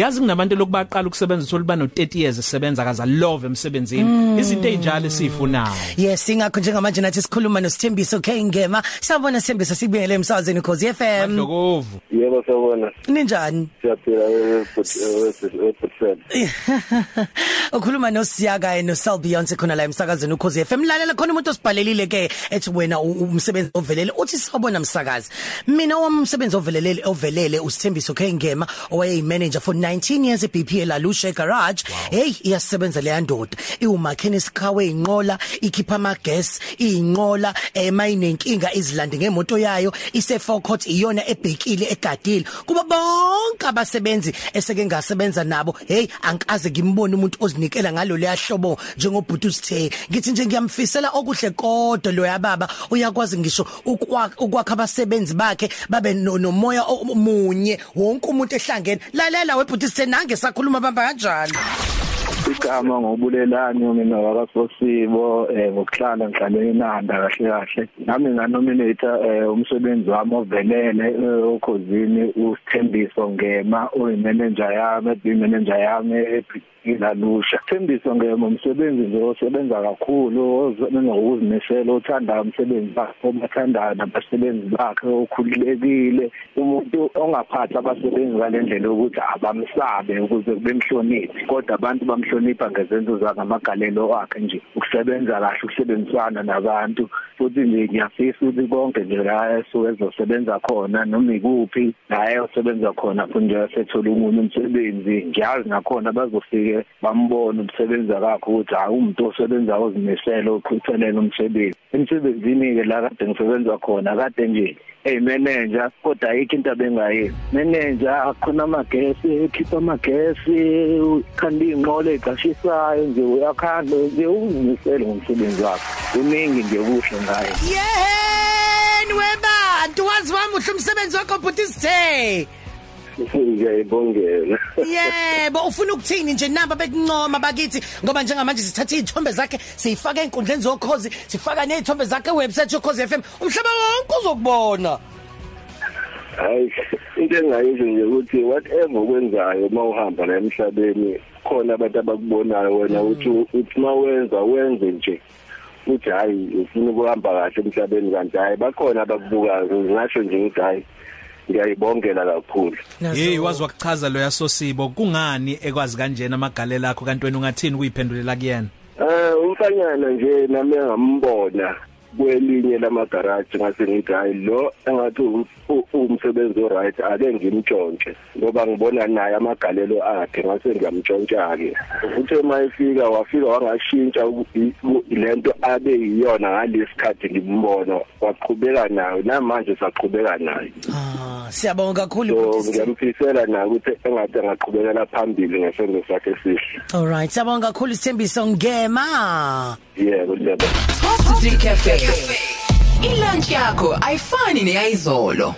yazi kunabantu lokubaqala ukusebenza uthola no 30 years esebenza akaza love emsebenzini. Izinto ezinjalo esifunayo Yes ingakho njengamanje nathi sikhuluma noSithembiso K Ngema siyabona Sithembiso sikubingele emsazweni cause FM Madlokovu yebo sawubona ninjani? Siyaphila webuthela ukhuluma noSiyaka no Sal Beyonce khona la emsakazweni ukhoze FM lalela khona umuntu osibhalelile ke ethi wena u- umsebenzi ovelele uthi sawubona msakazi. Mina wami umsebenzi ovelele ovelele uSithembiso K Ngema owaye manager for 19 years e BPL Alusha Garage. Hey iyasebenza le yandoda. Iwumakhenis car weinqola ikhipha ama gas inqola emayinenkinga izilande ngemoto yayo ise forecourt iyona ebhekile egadile. Kuba bonke abasebenzi eseke ngasebenza nabo hey angikaze ngimbone umuntu ozinikela ngalo leyahlobo njengobhuti usithe. Ngithi nje ngiyamfisela okuhle kodwa lo yababa uyakwazi ngisho ukwa- ukwakha abasebenzi bakhe babe no- nomoya omunye wonke umuntu ehlangene. Lalela webhuti usithe nange sakhuluma bamba kanjalo igama ngobulelani mina wakasosibo eh ngokuhlala ngihlale enanda kahle kahle. Nami nganominate eh, umsebenzi wami ovelele eh, okhosini usithembiso ngema uyimanager yami ebi manager yami ilalusha Thembiso ngema umsebenzi nje osebenza kakhulu ozenza ukuzimisela othanda umsebenzi wakhe obathandayo nabasebenzi bakhe okhululekile. Umuntu ongaphatha abasebenzi ngalendlela ukuthi abamsabe ukuze bemhloniphe kodwa abantu bamhlonipha ngezenzo zakhe amagalelo akhe nje ukusebenza kahle ukusebenzisana nabantu futhi nje ngiyafisa ukuthi konke nje la esuke ezosebenza khona noma ikuphi la eyosebenza khona futhi nje sethola umuntu umsebenzi. Ngiyazi nakhona bazofike bambone umsebenzi wakhe ukuthi hayi umuntu osebenza ozimisela oqhuthelele umsebenzi. Emsebenzini ke la kade ngisebenza khona kade nje hey manager kodwa ayikho into abengayenzi. Manager akhona amagesi ekhipha amagesi khanda inqola eqashisayo nje uyakhanda nje uzimisele ngomsebenzi wakhe. Kuningi nje kuhle ngaye yeheni webantu wazi wami uhle umsebenzi wakho bhuti usithe ngiyayibongela Yebo ufuna ukuthini nje namba bekuncoma bakithi? Ngoba njengamanje sithatha izithombe zakhe siyifaka einkundleni zokhozi sifaka nezithombe zakhe website yokhozi FM umhlaba wonke uzokubona. Hayi into engayisho nje ukuthi whatever okwenzayo uma uhamba la emhlabeni khona abantu abakubonayo wena uthi uthi mawenza wenze nje. Uthi hayi ufuna ukuhamba kahle emhlabeni kanti hayi bakhona abakubukayo ngisho nje ukuthi hayi ngiyayibongela kakhulu. Hey wazi wakuchaza lo yasosibo. Kungani ekwazi kanjena amagalelo akho kanti wena ungathini kuyiphendulela kuyena? Eh umfanyana nje nami ngambona. Kwelinye lamagaraji ngase ngithi hayi lo engathi u- u- umsebenzi oright ake ngimtshontshe ngoba ngibona naye amagalelo akhe ngase ngiyamtshontsha ke uthe mayifika wafika wangashintsha u- i- u- lento abe yiyona ngalesikhathi ngimbona waqhubeka nayo namanje saqhubeka naye. Ah siyabonga kakhulu so bhuti Sithe. ngiyamfisela naye ukuthi engathi angaqhubekela phambili ngesenzo sakhe esihle. All right siyabonga kakhulu Sithembiso Ngema. Yebo yebo Top City Cafe. Ilunch yakho ayifani neyizolo.